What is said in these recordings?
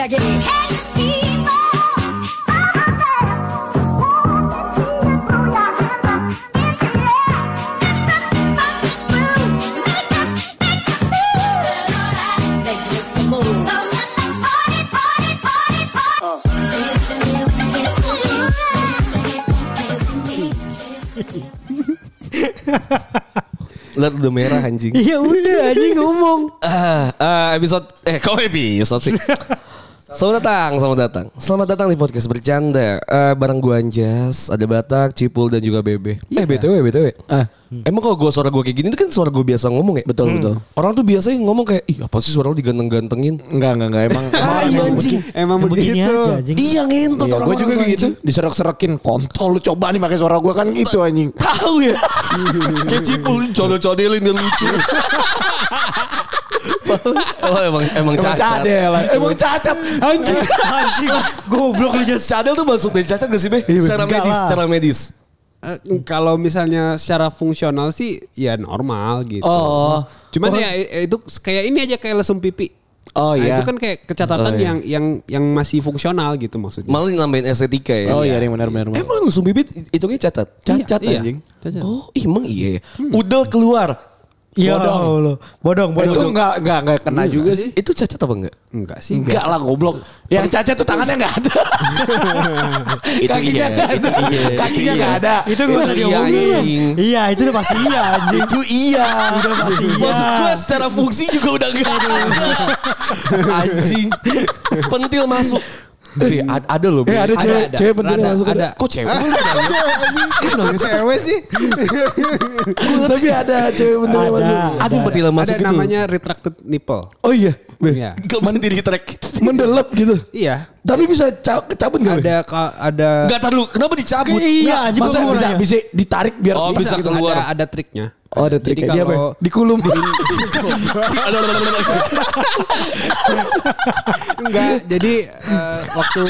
Lihat udah merah anjing. Iya udah anjing ngomong. Uh, uh, episode eh kok episode sih? Selamat datang, selamat datang. Selamat datang di podcast bercanda. Eh, bareng gua Anjas, ada Batak, Cipul dan juga Bebe. Eh BTW, BTW. Ah. Emang kalau gua suara gua kayak gini itu kan suara gua biasa ngomong ya? Betul betul. Orang tuh biasanya ngomong kayak, ih apa sih suara lu diganteng-gantengin? Enggak enggak enggak emang emang Ah, iya, yang anjing. begini. Emang Yang begini begitu. aja anjing. Iya ngentot Iya, gue juga kayak gitu. anjing. Diserak-serakin kontol lu coba nih pakai suara gue kan gitu anjing. Tahu ya? kayak Cipul codel-codelin dia lucu. oh emang emang Emang cacat. cadel. Emang cacat. Anjing. Anjing. Goblok lu just. Cadel tuh masuk dari cacat gak sih, Be? Secara enggak medis, lah. secara medis. Eh, kalau misalnya secara fungsional sih ya normal gitu. Oh. Cuman ya eh, itu kayak ini aja kayak lesung pipi. Oh, Nah, iya. Itu kan kayak kecatatan Oh, iya. yang yang yang masih fungsional gitu maksudnya. Malah nambahin estetika ya. Oh iya yang benar benar. benar. Emang langsung bibit itu kayak cacat? Cacat Iya. anjing. Cacat. Oh, ih, emang iya ya. Udel keluar. Iya Bodong. Allah. Bodong, bodong. Itu enggak enggak enggak kena juga sih. Itu cacat apa enggak? Enggak sih. Enggak lah goblok. Yang cacat tuh tangannya enggak ada. Kakinya iya, enggak itu ada. iya, Kakinya iya. enggak ada. Itu gak usah Iya, diomongin. Iya, itu udah pasti iya anjing. Itu iya. Udah pasti iya. Maksud gue secara fungsi juga udah enggak ada. Anjing. Pentil masuk. Eh, ad- ada loh. Eh ada cewek ada. cewek penting Ada, masuk ada. ada. Kok cewek? Cewek sih. Tapi ada cewek penting Ada. masuk. Ada yang pentil masuk Ada itu. namanya retracted nipple. Oh iya. Iya. Gak bisa diri track. Mendelep gitu. Iya. Tapi bisa ca- kecabut enggak? Ada ka- ada Enggak tahu kenapa dicabut? Iya, Masa mau bisa bisa ditarik biar Oh, bisa gitu. keluar. Ada, ada triknya. Oh ada Jadi apa? ya? kalau- Dikulum. Enggak, jadi eh, waktu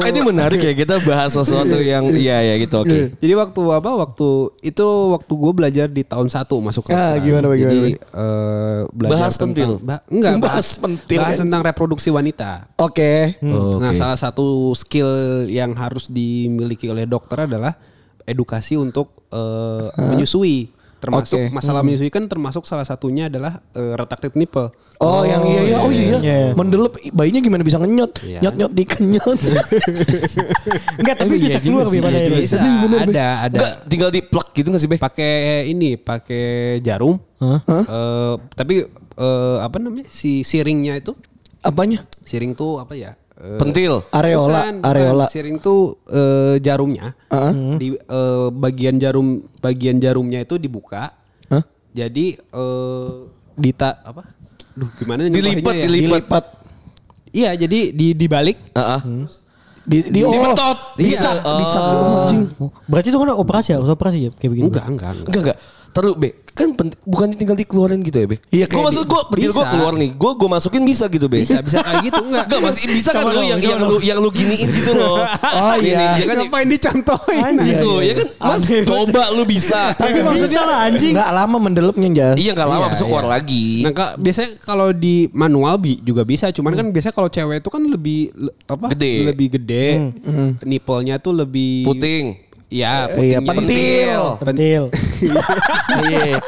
Eh, ini menarik ya kita bahas sesuatu yang iya ya gitu oke. Jadi waktu apa? Waktu itu waktu gue belajar di tahun satu masuk Ah, kedokteran. gimana, bagaimana, Jadi eh, belajar Bahas tentang- pentil? Ba- enggak, Bahas bahas, pentil, Bahas tentang reproduksi wanita. Oke. Nah, salah satu skill yang harus dimiliki oleh dokter adalah edukasi untuk eh, menyusui. Termasuk Oke. masalah menyusui kan termasuk salah satunya adalah eh, retracted nipple. Oh, yang iya iya. Oh iya. Iya. Mendelep bayinya gimana bisa ngenyot? Iya. Nyot nyot dikenyot. Enggak, tapi Eh, iya bisa juga keluar iya juga ini. Bisa, bener, Be. ada ada. Enggak tinggal di plug gitu gak sih, Be? pakai ini pakai jarum Hah? Eh, tapi eh, apa namanya si siringnya itu Apanya? siring tuh apa ya Eh, Pentil. Areola, bukan, bukan. areola. siring tuh eh, jarumnya di eh, bagian jarum bagian jarumnya itu dibuka Hah? jadi eh, dita apa Duh, gimana Dilipat, ya? dilipat. Dilipat. iya jadi di dibalik Heeh. Di di oh. Bisa, Iya. bisa. Oh. Berarti itu kan operasi ya, harus operasi ya kayak begini. enggak enggak enggak Enggak enggak. Taruh Be, kan bukan tinggal dikeluarin gitu ya Be? Iya, Gue maksud di- gue pentil gue keluar nih, gue gue masukin bisa gitu Be? bisa bisa kayak gitu enggak Enggak masih bisa kan Coba lu yang yang lu yang lu giniin gitu loh. Oh, Gini, iya. ya kan ngapain dicontohin Anjing. gitu ya kan Mas coba lu bisa. Tapi maksudnya lah anjing. Enggak lama mendelepnya Jas. Iya enggak lama Iya, besok keluar iya. lagi. Nah, Kak, biasanya kalau di manual bi juga bisa, cuman kan biasanya kalau cewek itu kan lebih le- apa? Gede. Lebih gede. Nipple-nya tuh lebih Puting. Iya, Iya, putingnya pentil. Pentil. Iya.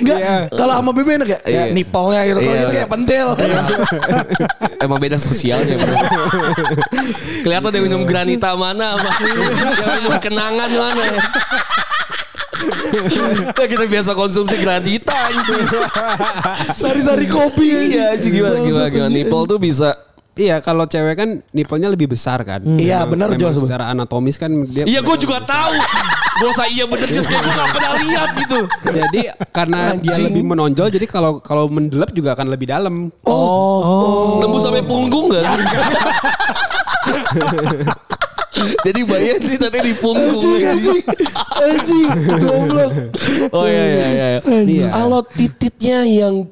Enggak. Iya. Kalau sama bebe enak ya? Ya Iya. nipolnya gitu. Kalau Iya. itu kayak pentil. Emang beda sosialnya bro. Kelihatan dia minum granita mana sama yang minum kenangan mana. Nah, kita biasa konsumsi granita itu. Sari-sari kopi. Iya, anjing, gimana gimana gimana nipple tuh bisa Iya, kalau cewek kan nipple-nya lebih besar kan. Iya, Memang- benar, Jos. Secara anatomis kan dia Iya gue juga tahu. Gue usah iya bener just kayak gue gak pernah lihat gitu. Jadi karena dia Anjing. lebih menonjol jadi kalau kalau mendelep juga akan lebih dalam. Oh. Nembus sampai punggung gak? Jadi bayar sih tadi di punggung. Anjing, anjing. Goblok. Oh iya iya iya. Iya. Kalau tititnya yang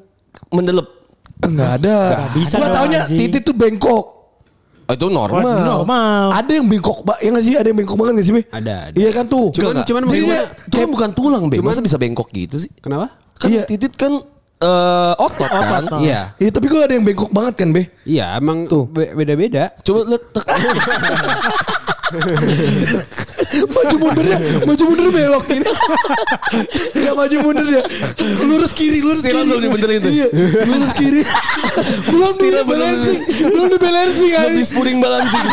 mendelep. Enggak ada. Nggak bisa Gua taunya anjing. titit tuh bengkok. Oh, itu normal. Normal. Ada yang bengkok, Mbak. Ya nggak sih? Ada yang bengkok banget nggak sih, Be? Ada, ada. Iya kan tuh. Cuman Enggak, cuman enggak. bagaimana? Itu kan bukan tulang, Be. Cuman- Masa bisa bengkok gitu sih? Kenapa? Kan Iya. titit kan eh, otot kan. Otot. Iya. Iya tapi kok ada yang bengkok banget kan be? Iya, emang be- beda-beda. Coba lihat tek- maju mundur ya, maju mundur belok ini. Gak maju mundur ya. Lurus kiri, lurus Setelan kiri. belum dibenerin tuh. Iya, lurus kiri. belum di belum balancing, belum di balancing Lebih kali. spuring balancing.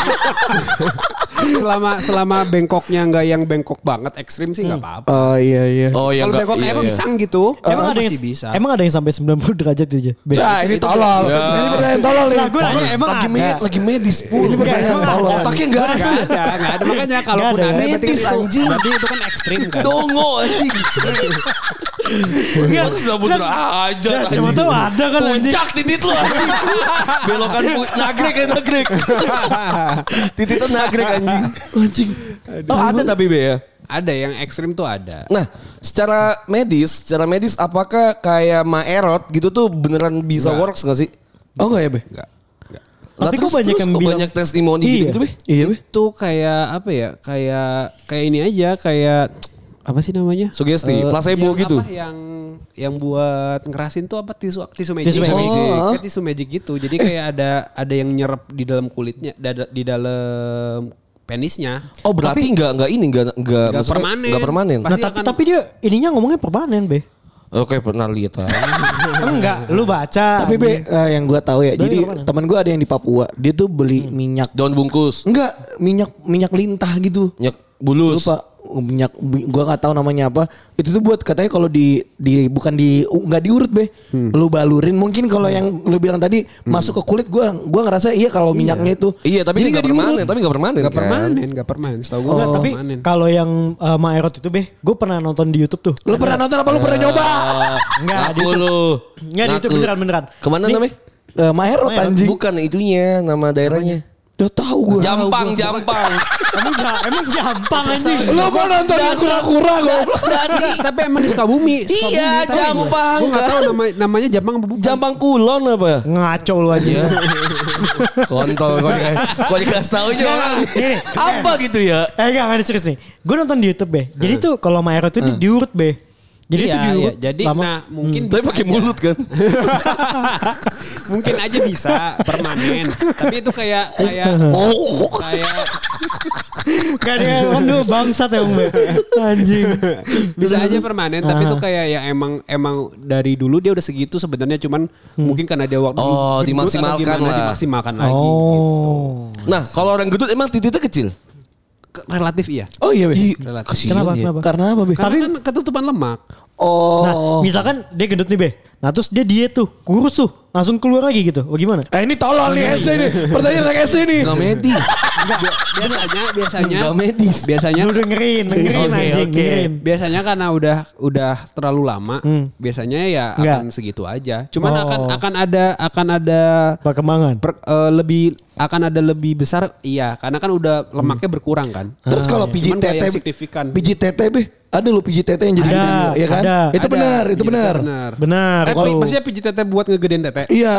Selama selama bengkoknya nggak yang bengkok banget ekstrim sih nggak apa-apa. Oh iya iya. Oh Kalau enggak. bengkok iya, emang iya. pisang gitu, Emang ada yang bisa. Emang ada yang sampai 90 derajat aja. Nah ini tolol. Ya. Ini pertanyaan tolol nih. Nah, gue nanya, emang lagi ada? med, lagi medis pun. Ini pertanyaan tolol. Otaknya enggak Nggak ada. ada, nggak ada makanya kalaupun ada. Medis, itu, anjing. berarti itu kan ekstrim kan. Dongo anjing. Enggak, Masa sudah muter aja Ya, siapa tahu ada kan anjing. Puncak titit lu anjing. Belokan nagrek ya nagrek. Tititnya nagrek anjing. Anjing. Oh ada tapi be ya. Ada yang ekstrim tuh ada. Nah, secara medis, secara medis apakah kayak Maerot gitu tuh beneran bisa Nggak. works gak sih? Oh enggak ya be? Enggak. enggak. Lah, Tapi kok banyak terus yang kok bilang- banyak testimoni Iya. gitu, be? Iya be. Itu kayak apa ya? Kayak kayak ini aja, kayak apa sih namanya? Sugesti, Eh, placebo yang gitu. Apa, yang yang buat ngerasin tuh apa tisu tisu magic. Tisu magic. Oh. Kayak tisu magic gitu. Jadi kayak ada ada yang nyerap di dalam kulitnya, dada- di dalam penisnya. Oh berarti nggak nggak ini nggak nggak permanen. nggak permanen. Nah, tapi, akan- tapi dia ininya ngomongnya permanen, Be. Oke pernah lihat ah. Enggak, lu baca. Tapi be eh, yang gua tahu ya. Dari Jadi teman gua ada yang di Papua. Dia tuh beli minyak. Daun bungkus, Enggak, minyak minyak lintah gitu. minyak bulus. Lupa minyak gua nggak tahu namanya apa. Itu tuh buat katanya kalau di di bukan di nggak diurut be. Lu balurin mungkin kalau yang lu bilang tadi masuk ke kulit gua gua ngerasa iya kalau minyaknya itu. Iya tapi Jadi nggak nggak permanen, diurut. tapi nggak permanen. Nggak kan? permanen, nggak permanen. Setahu Enggak, nggak tapi kalau yang uh, Maerot itu, Be, gue pernah nonton di YouTube tuh. Lu pernah nonton apa lu pernah nyoba? Ah, Enggak, di YouTube. lu. Enggak, di YouTube beneran, beneran. Ke mana Nih, namanya? Eh, Maerot Maerot. anjing. Bukan itunya nama daerahnya. Udah tahu gua. Jampang, Jampang. Emang, emang jampang anjing. Lu mau nonton yang kura-kura gua. Tapi, tapi emang di Sukabumi. Iya, Jampang. Gue nggak tahu nama, namanya Jampang apa bukan. Jampang Kulon apa? Ngaco lu aja. Kontol kok di- kok dikasih tahu aja Nggak, orang. nggak. Apa gitu ya? Eh enggak, enggak ada serius nih. Gue nonton di YouTube, Be. Jadi tuh kalau Maerot itu di- diurut, Be. Jadi Iya, itu diurut. iya. Jadi lama. nah mungkin Tapi bisa pakai aja. mulut kan. mungkin aja bisa permanen. Tapi itu kayak kayak kayak Kayak aduh bangsat ya, Be. Anjing. bisa aja permanen tapi Ah. itu kayak yang emang emang dari dulu dia udah segitu sebenarnya cuman mungkin karena dia waktu Oh, dimaksimalkan gimana, lah. dimaksimalkan lagi gitu. Oh. Nah, kalau orang gendut emang titiknya kecil. Relatif iya Oh iya be. relatif Kasian Kenapa? Kenapa? Karena apa be? karena kan ketutupan lemak Oh. Nah, misalkan dia gendut nih, Be. Nah, terus dia diet tuh, kurus tuh, langsung keluar lagi gitu. Bagaimana? Eh ini tolol nih SD nih. Pertanyaan anak SD nih. Nggak medis. biasanya biasanya Nggak medis. biasanya Lu dengerin, dengerin Oke, anjing, oke. dengerin. biasanya karena udah udah terlalu lama Hmm. biasanya ya Nggak. akan segitu aja cuman Oh. akan akan ada akan ada Perkembangan. per- eh, lebih akan ada lebih besar iya karena kan udah lemaknya berkurang kan Terus kalau iya. pijit tete, signifikan. pijit tete be, ada lo pijit tete yang jadi Ada, ya kan? ada. Itu Ada, benar, itu iya, benar. benar Benar. Eh, Kalau maksudnya pijit tete buat ngegedein tete Iya.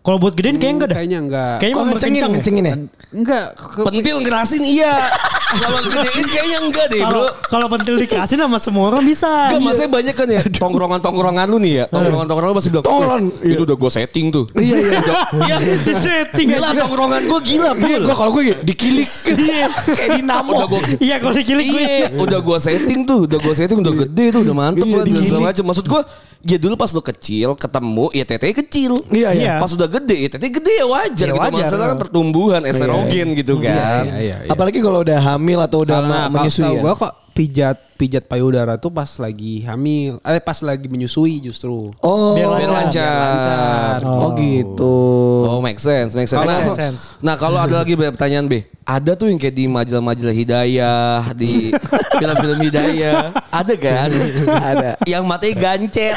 kalau buat gedein kayaknya enggak dah. kayaknya enggak Kayaknya mau berkencang ya? ngencengin ya? enggak Pentil ngerasin iya. Kalau gedein kayaknya enggak deh, Kalau Bro. kalau pentil dikasih sama semua orang bisa. Enggak, maksudnya banyak kan ya tongkrongan-tongkrongan lu nih ya. Tongkrongan-tongkrongan lu pasti bilang. Tongkrongan, "Wih, iya. Itu udah gue setting tuh. Iya iya. Iya. Di setting Gila tongkrongan gue gila, Iya, Bro. gua kalau gue dikilik kayak dinamo. Udah gue Iya kalau dikilik gue. Iya, udah gua setting tuh, udah gua setting udah gede tuh, udah mantep Iya, segala macam. Maksud gua, ya dulu pas lu kecil ketemu, ya tetenya kecil. Iya iya. Iya. Pas udah gede, ya tetenya gede ya wajar Ya gitu. wajar. Masalah kan pertumbuhan, estrogen gitu kan. iya, iya, iya. Apalagi kalau udah hamil atau udah Karena menyusui ya. gua kok pijat pijat payudara tuh pas lagi hamil eh pas lagi menyusui justru Oh, Biar Biar lancar. Oh, gitu. Oh, make sense, make sense. Kalau- Nah, Make sense. nah, kalau ada lagi pertanyaan B, ada tuh yang kayak di majalah-majalah hidayah, di film-film hidayah, ada kan? Ada. Yang matanya gancet.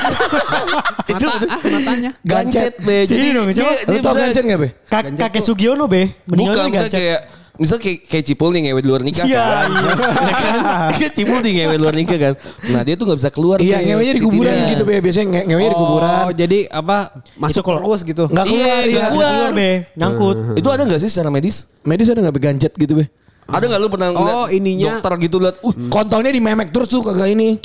mata ah matanya gancet B. Sini dong, coba. Lu tau gancet gak be? Kak, kakek Sugiono be, meninggal Bukan, kan bukan gancet. kayak Misal kayak, kayak Cipul nih ngewe di luar nikah Iya, kan. iya. Ya kan? Kayak Cipul nih ngewe di luar nikah kan. Nah dia tuh gak bisa keluar. Iya, ngewenya di kuburan Iya. gitu be. Biasanya nge ngewenya di kuburan. oh jadi apa masuk kalau- terus gitu Nggak keluar Iya, ya. nggak keluar. Keluar be, nyangkut. Itu ada gak sih secara medis? Medis ada gak be gancet gitu be? Ada gak lu pernah Oh, ininya. dokter gitu liat, uh Kontolnya di memek terus tuh kagak ini.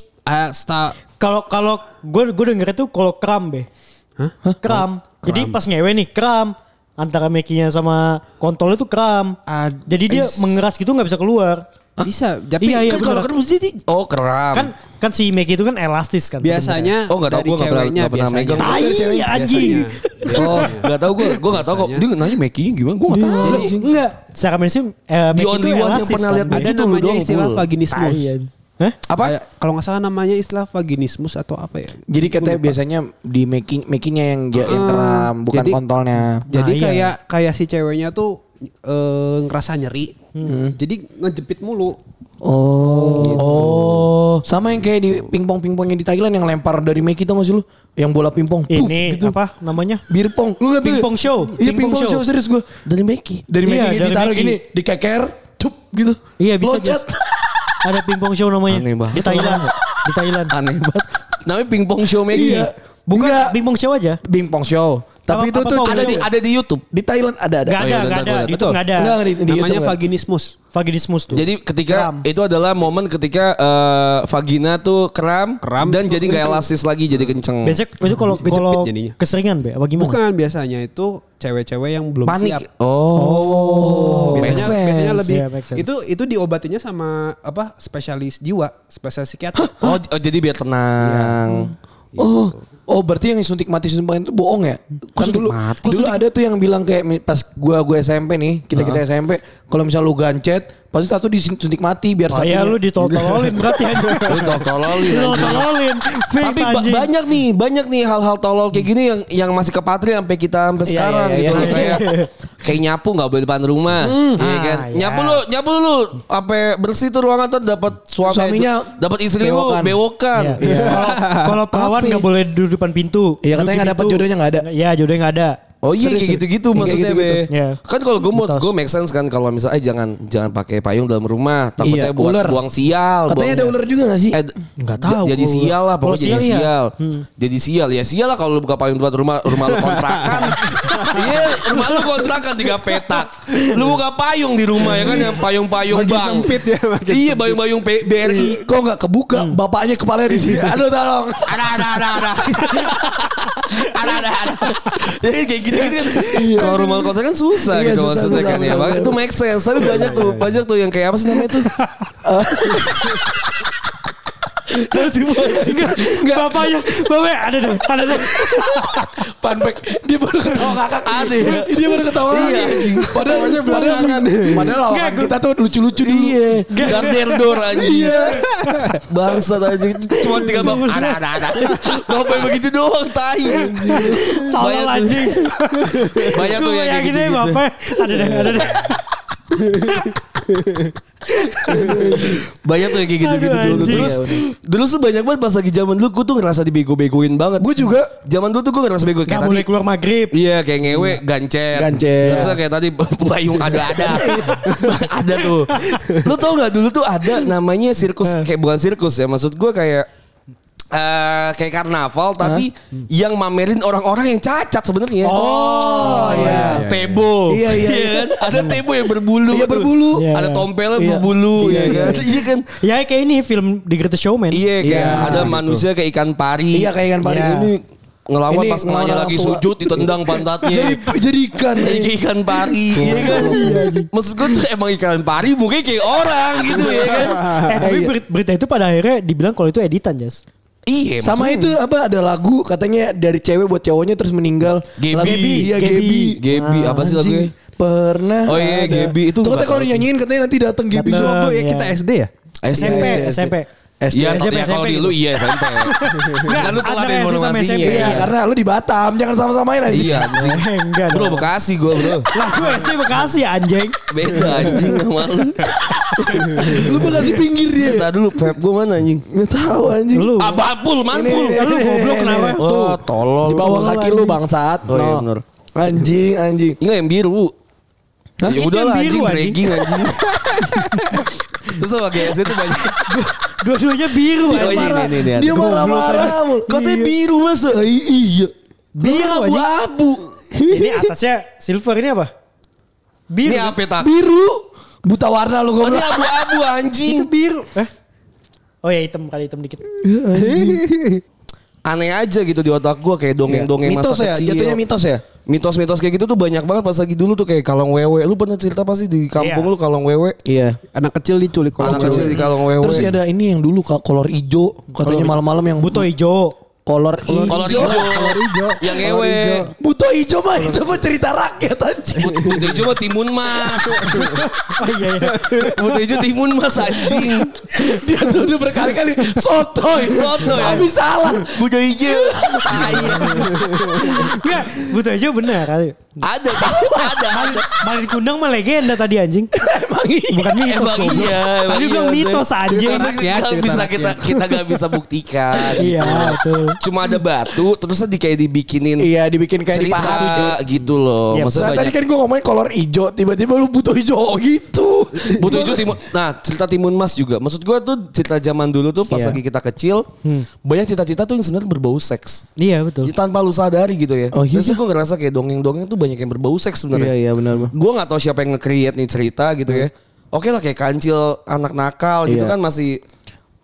Sta Kalau kalau gue gue denger itu kalau kram be. Hah? Kram. Jadi pas ngewe nih kram antara mekinya sama kontol itu kram. Ad- Jadi dia is- mengeras gitu nggak bisa keluar. bisa. Tapi Iya, iya, Kan kalau kan mesti di Oh keram. Kan kan si meki itu kan elastis kan. biasanya Oh, nggak tahu, dari gua nggak pernah- ceweknya nggak pernah megang. Tai anjing. Oh, gak tau gue, gue gak tau kok. Dia nanya Meki gimana, gue gak tau. Jadi enggak secara medis eh, meki itu one yang elastis pernah kan. lihat Ada Begitu lu namanya istilah vaginismus. Hah? Apa? Kalau nggak salah namanya istilah vaginismus atau apa ya? Jadi katanya biasanya di making makingnya yang yang keram bukan jadi- kontolnya. Jadi Nah, iya. kayak kayak si ceweknya tuh eh, ngerasa nyeri. Jadi ngejepit mulu. Oh. Oh. Sama yang kayak di pingpong-pingpong yang di Thailand yang lempar dari Meki tau gak sih lu? Yang bola pingpong. Ini gitu. apa namanya? Bir pong. Lu nggak? Pingpong show. Iya Pingpong pingpong show. show. serius gue. Dari Meki. Dari Iya, Meki dari ditaruh Meki. gini, dikeker, cup gitu. Iya bisa Loncat. Ada pingpong show namanya. Aneh banget. Di Thailand. Di Thailand. Aneh banget. Namanya pingpong show Meki. Iya. Bukan Enggak. pingpong show aja. Pingpong show. Tapi Apa- itu apa tuh Ada di ada di YouTube. di Thailand ada ada. Gak Oh, iya, ada, bentar, gak ada. gua Di. YouTube gak ada. Enggak, di, di namanya YouTube vaginismus. Vaginismus tuh. Jadi ketika Kram. itu adalah momen ketika eh, vagina tuh kram, Kram, dan jadi nggak elastis lagi jadi kenceng. Biasanya itu kalau kalau keseringan be apa gimana? Bukan biasanya itu cewek-cewek yang belum Panik. siap. Oh. biasanya, make sense. biasanya lebih Yeah, make sense. itu itu diobatinya sama apa spesialis jiwa, spesialis psikiater. Oh, oh, jadi biar tenang. Oh, oh berarti yang suntik mati suntik mati itu bohong ya? Kan suntik dulu, mati? dulu ada tuh yang bilang kayak pas gua gua SMP nih, kita kita SMP, kalau misal lu gancet, pasti satu disuntik mati biar Oh satunya. iya lu ditololin berarti anjing. Lu tololin. Ditololin. Tapi ba- banyak nih, banyak nih hal-hal tolol kayak gini yang yang masih kepatri sampai kita sampai Iya, sekarang iya, gitu iya, iya. kayak kayak nyapu nggak boleh di depan rumah, iya kan? Ah, iya. Nyapu lu, nyapu lu, sampai bersih tuh ruangan tuh dapat suami Suaminya dapat istri bewokan. lu bewokan. Iya. Kalau ya? nggak boleh duduk depan pintu. Iya, katanya di nggak dapat jodohnya nggak ada. Iya jodohnya nggak ada. Oh iya kayak gitu-gitu serius. maksudnya Kayak gitu-gitu. be. Iya. Kan kalau gue mau gue make sense kan kalau misalnya eh jangan jangan pakai payung dalam rumah takutnya Iya, buat ular. buang sial. Katanya buang ada ular juga gak sih? Eh, Nggak j- tahu Jadi gua. sial lah pokoknya jadi sial iya. sial. Jadi sial ya sial lah kalau lu buka payung tempat rumah rumah lu kontrakan. Iya rumah lu kontrakan tiga petak. Lu buka payung di rumah ya kan yang payung-payung bang. sempit ya, Iya payung-payung BRI. Kok nggak kebuka? Bapaknya kepala di sini. Aduh tolong. Ada ada ada ada. ada ada ada. Ya kayak gitu kan. Kalau rumah kontrakan kan susah Iya, gitu susah, maksudnya susah, kan ya. Itu make sense. Tapi banyak tuh, banyak tuh yang kayak apa sih namanya tuh? Enggak bapaknya. Bapak ada deh. Ada deh. Panpek. Dia baru ketawa ngakak. Ada ya? Dia baru ketawa Iya, anjing. Padahal padahal padahal lawan kita tuh lucu-lucu dulu. Iya. Garderdor anjing. Iya. Bangsa anjing. Cuma tiga bang. Ada ada ada. Ngapain begitu doang tai. Tolol tuh. anjing. Banyak tuh yang gitu. bapak. Ada deh. Ada deh. Banyak tuh yang kayak gitu-gitu Aduh, dulu. anjing. Terus dulu tuh banyak banget pas lagi zaman dulu gue tuh ngerasa dibego-begoin banget. Gue juga. Zaman dulu tuh gue ngerasa bego kayak Gak boleh keluar maghrib. Iya kayak ngewe gancet. Gancet. Terus kayak tadi payung ada-ada. ada tuh. Lu tau gak dulu tuh ada namanya sirkus. Kayak bukan sirkus ya. Maksud gue kayak eh kayak karnaval tapi yang mamerin orang-orang yang cacat sebenarnya. Oh, iya. Tebo. Iya, iya, iya. kan? Ada tebo yang berbulu. Iya, berbulu. Iya, Ada iya. tompelnya Iya. berbulu Iya, ya iya. kan. Iya kan. Ya kayak ini film The Greatest Showman. Iya kayak Iya, ada gitu. manusia kayak ikan pari. Iya kayak ikan pari. Iya. Ini ngelawan Ini pas orang lagi tua. sujud ditendang pantatnya. Jadi jadi ikan. jadi kayak ikan pari iya kan maksud gue tuh emang ikan pari mungkin kayak orang gitu ya kan Eh tapi berit- berita itu pada akhirnya dibilang kalau itu editan Jas. Iya Sama maksudnya- itu apa ada lagu katanya dari cewek buat cowoknya terus meninggal. Lagu- Iya Gaby. Gaby. Gaby apa sih lagunya Pernah. Oh iya, ada. Gaby. Itu Tuh katanya kalau nyanyiin katanya nanti datang Dateng. itu Waktu ya Iya. kita SD ya? SMP. SMP. SD. Iya, SMP, ya, kalau di lu iya SMP. Kan lu sama informasinya. SMP, Iya, Iya. karena lu di Batam, jangan sama-samain aja. Iya. Eh, enggak. Bro. Bekasi gue bro. Lah gue SD Bekasi anjing. Beda anjing sama lu. Lu Bekasi pinggir dia. Kita dulu Pep gue mana anjing? Nggak tahu anjing. Lu. Abapul, ini, Lu goblok kenapa? Wah, tolol. Di bawah kaki lu bangsat. Oh iya No. bener. Anjing, anjing. Enggak yang biru. Ya udah lah anjing, anjing. dragging anjing. Terus sama GS itu banyak. Dua-duanya biru Oh, iya, Marah. ini, ini, ini. Dia marah-marah. Katanya Iya. biru masa? Iya. Biru anjing. abu-abu. Ini atasnya silver ini apa? Biru. Ini apa tak? Biru. Buta warna lu Oh, ini goblok. abu-abu Itu anjing. biru. Eh? Oh ya hitam kali hitam dikit. Aneh aja gitu di otak gue kayak dongeng-dongeng mitos masa ya, kecil. jatuhnya mitos ya. Mitos-mitos kayak gitu tuh banyak banget pas lagi dulu tuh kayak kalong wewe. Lu pernah cerita pasti di kampung Iya. lu kalong wewe. Iya. Anak kecil diculik kalau Anak kecil di kalong wewe. Terus ada ini yang dulu kak kolor ijo katanya malam-malam yang Buto hijau. Kolor ijo. Kolor hijau. Yang ngewe. Buto ijo mah itu mah cerita rakyat anjing. But- Butuh hijau mah timun mas. Oh iya iya. Butuh hijau timun mas anjing. Dia tuh udah berkali-kali sotoy, Sotoy. Habis salah. Butuh hijau. Enggak, buto hijau benar kali. Ada, ada, ada. Balik kundang mah legenda tadi anjing. Emang iya. Bukan mitos Emang iya. emang Tadi iya, bilang mitos anjing. Cerita bisa kita kita nggak bisa buktikan. Iya, betul. Cuma ada batu, terusnya di kayak dibikinin Iya dibikin kayak cerita dipahat. gitu loh. Iya, Maksudnya tadi kan gue ngomongin kolor ijo, tiba-tiba lu butuh ijo oh, gitu. Butuh hijau timun. Nah, cerita timun mas juga. Maksud gue tuh cerita zaman dulu tuh pas Iya. lagi kita kecil, banyak cita-cita tuh yang sebenarnya berbau seks. Iya betul. Ya, tanpa lu sadari gitu ya. Oh, iya. Terus gue ngerasa kayak dongeng-dongeng tuh banyak yang berbau seks sebenarnya. Iya iya benar. Gue nggak tahu siapa yang nge-create nih cerita gitu ya. Oke lah kayak kancil anak nakal gitu Iya. kan masih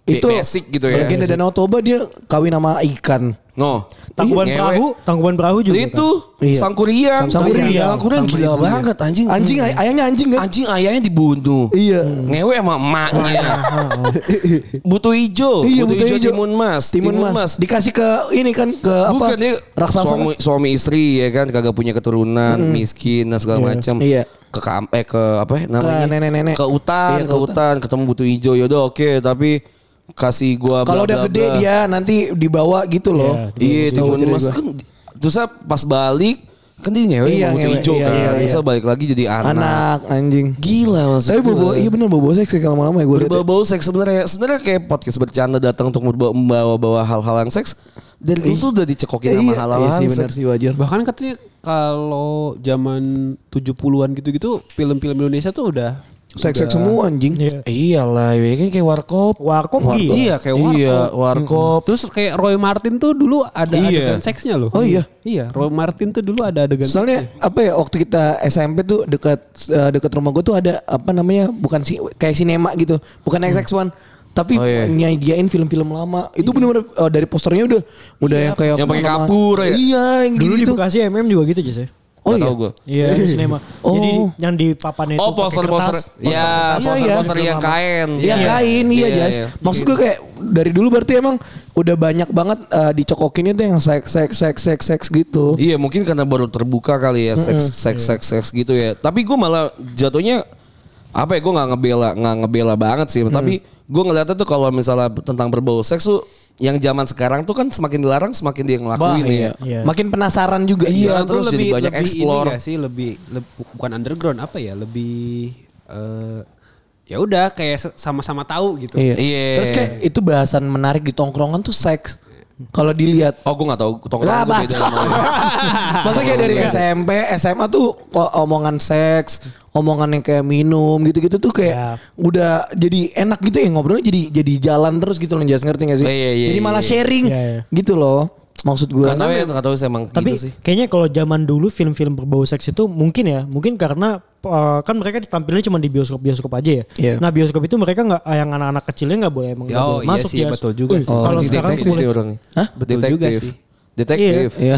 Itu basic gitu ya. Legenda Danau Toba dia kawin sama ikan. No. Tangkuban Ngewe. perahu, tangkuban perahu juga. Itu Iya. sangkuriang. Sangkuriang. Sangkuriang gila Sangkuriang. banget anjing. Anjing ay- ayahnya anjing kan? Anjing ayahnya dibunuh. Iya. Ngewe sama emaknya. butuh hijau. Iya butuh, ijo. timun mas. Timun, mas. Dikasih ke ini kan ke apa? Bukan dia Raksasa. suami, suami istri ya kan kagak punya keturunan, miskin dan segala macam. Iya. Ke kam- eh ke apa ya namanya? nenek-nenek. Ke hutan, Iya, ke hutan, ketemu butuh hijau. Yaudah oke, tapi kasih gua Kalau udah gede bla. dia nanti dibawa gitu loh. Iya, Tahu timun cerita mas kan terusnya pas balik kan dia ngewe Iya, ngewe, hijau iya, kan. iya, iya. Terusnya balik lagi jadi anak. Anak anjing. Gila maksud Tapi bobo, iya bener bobo seks ya kalau lama ya gue lihat. ya. Berbau seks sebenarnya sebenarnya kayak podcast bercanda datang untuk membawa- membawa-bawa hal-hal yang seks dari dulu tuh udah dicekokin sama Iya, hal-hal iya sih seks. benar sih wajar. Bahkan katanya kalau zaman 70-an gitu-gitu film-film Indonesia tuh udah Seks-seks udah- semua anjing. Iya. Iyalah, ya kan kayak warkop. Warkop gitu. Iya kayak warkop. Iya, warkop. Terus kayak Roy Martin tuh dulu ada Iya. adegan seksnya loh. Oh iya? Iya, Roy Martin tuh dulu ada adegan Soalnya apa ya waktu kita SMP tuh dekat eh, dekat rumah gue tuh ada apa namanya bukan sih kayak sinema gitu bukan XX1 tapi Oh, iya. nyediain film-film lama itu benar-benar eh, dari posternya udah udah yang kayak Yang pakai kapur ya? iya yang Dulu di gitu Bekasi MM juga gitu aja sih. Oh Nggak iya tahu gua. Iya di sinema. Oh. Jadi yang di papan itu Oh, poster-poster. kertas. Ya, Iya, poster-poster iya. yang kain. Iya kain iya Iya, jas. iya. Maksud gue kayak dari dulu berarti emang udah banyak banget eh, dicokokin itu yang seks seks seks seks seks gitu. Iya mungkin karena baru terbuka kali ya seks seks seks seks gitu ya. Tapi gue malah jatuhnya apa ya gue nggak ngebela nggak ngebela banget sih. Tapi gue ngeliatnya tuh kalau misalnya tentang berbau seks tuh yang zaman sekarang tuh kan semakin dilarang semakin dia ngelakuin ya. Iya. Makin penasaran juga. Iya, tuh terus jadi banyak lebih explore. Ini gak sih lebih, leb- bukan underground apa ya lebih eh ya udah kayak sama-sama tahu gitu. Iya. Iya. Terus kayak itu bahasan menarik di tongkrongan tuh seks. Kalau dilihat Oh gue nggak tahu lah tongkrongan gue beda. Masa kayak dari SMP, SMA tuh kok omongan seks, omongan yang kayak minum gitu-gitu tuh kayak Ya. udah jadi enak gitu ya ngobrolnya jadi jadi jalan terus gitu loh Jas ngerti gak sih? Iya, iya, iya, jadi malah iya. sharing Iya, iya. gitu loh. Maksud gue. Gak tahu ya, gak tahu sih emang Tapi gitu sih. kayaknya kalau zaman dulu film-film berbau seks itu mungkin ya, mungkin karena uh, kan mereka ditampilnya cuma di bioskop-bioskop aja ya. Iya. Nah bioskop itu mereka nggak yang anak-anak kecilnya nggak boleh emang Oh, boleh iya masuk sih, ya. betul juga sih. Oh, kalau sekarang detektif boleh. nih orangnya. Hah? Betul Detektif. juga sih. Detektif. Iya.